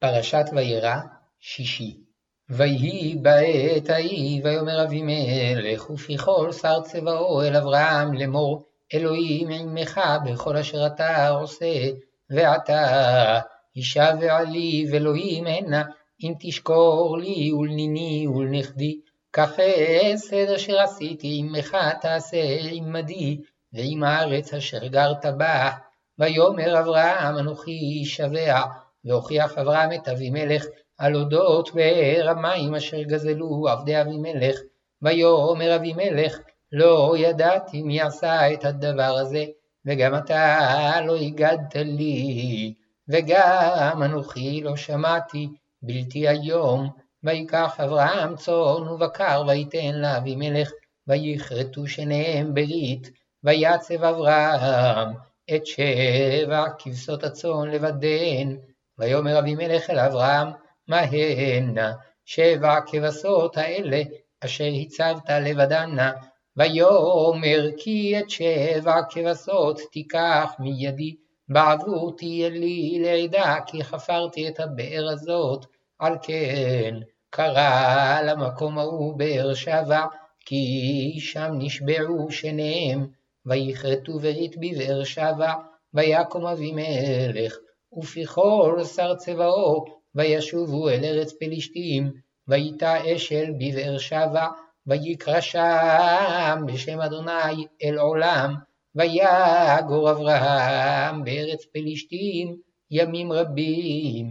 פרשת וירא, שישי. ויהי בעת ההיא, ויאמר אבימלך, ופי כל שר צבאו אל אברהם לאמור, אלוהים עמך בכל אשר אתה עושה, ועתה הישבע לי ואלוהים הנה, אם תשקור לי ולניני ולנכדי, כך חסד אשר עשיתי עמך תעשה עמדי, ועם הארץ אשר גרת בה. ויאמר אברהם אנוכי שבע, והוכיח אברהם את אבימלך על אודות באר המים אשר גזלו עבדי אבימלך. ויאמר אבימלך לא ידעתי מי עשה את הדבר הזה, וגם אתה לא הגדת לי, וגם אנוכי לא שמעתי, בלתי היום. ויקח אברהם צאן ובקר ויתן לאבימלך, ויכרתו שניהם ברית, ויצב אברהם את שבע כבשות הצאן לבדן, ויאמר אבימלך אל אברהם, מה הנה? שבע כבשות האלה אשר הצבת לבדנה, ויאמר כי את שבע כבשות תיקח מידי, בעבור תהיה לי לעדה, כי חפרתי את הבאר הזאת, על כן קרא למקום ההוא באר שבע, כי שם נשבעו שניהם. ויכרתו ברית בבאר שבע, ויקום אבימלך, ופיכול שר צבאו, וישובו אל ארץ פלישתים, ויטע אשל בבאר שבע, ויקרא שם בשם אדוני אל עולם, ויגור אברהם בארץ פלישתים ימים רבים.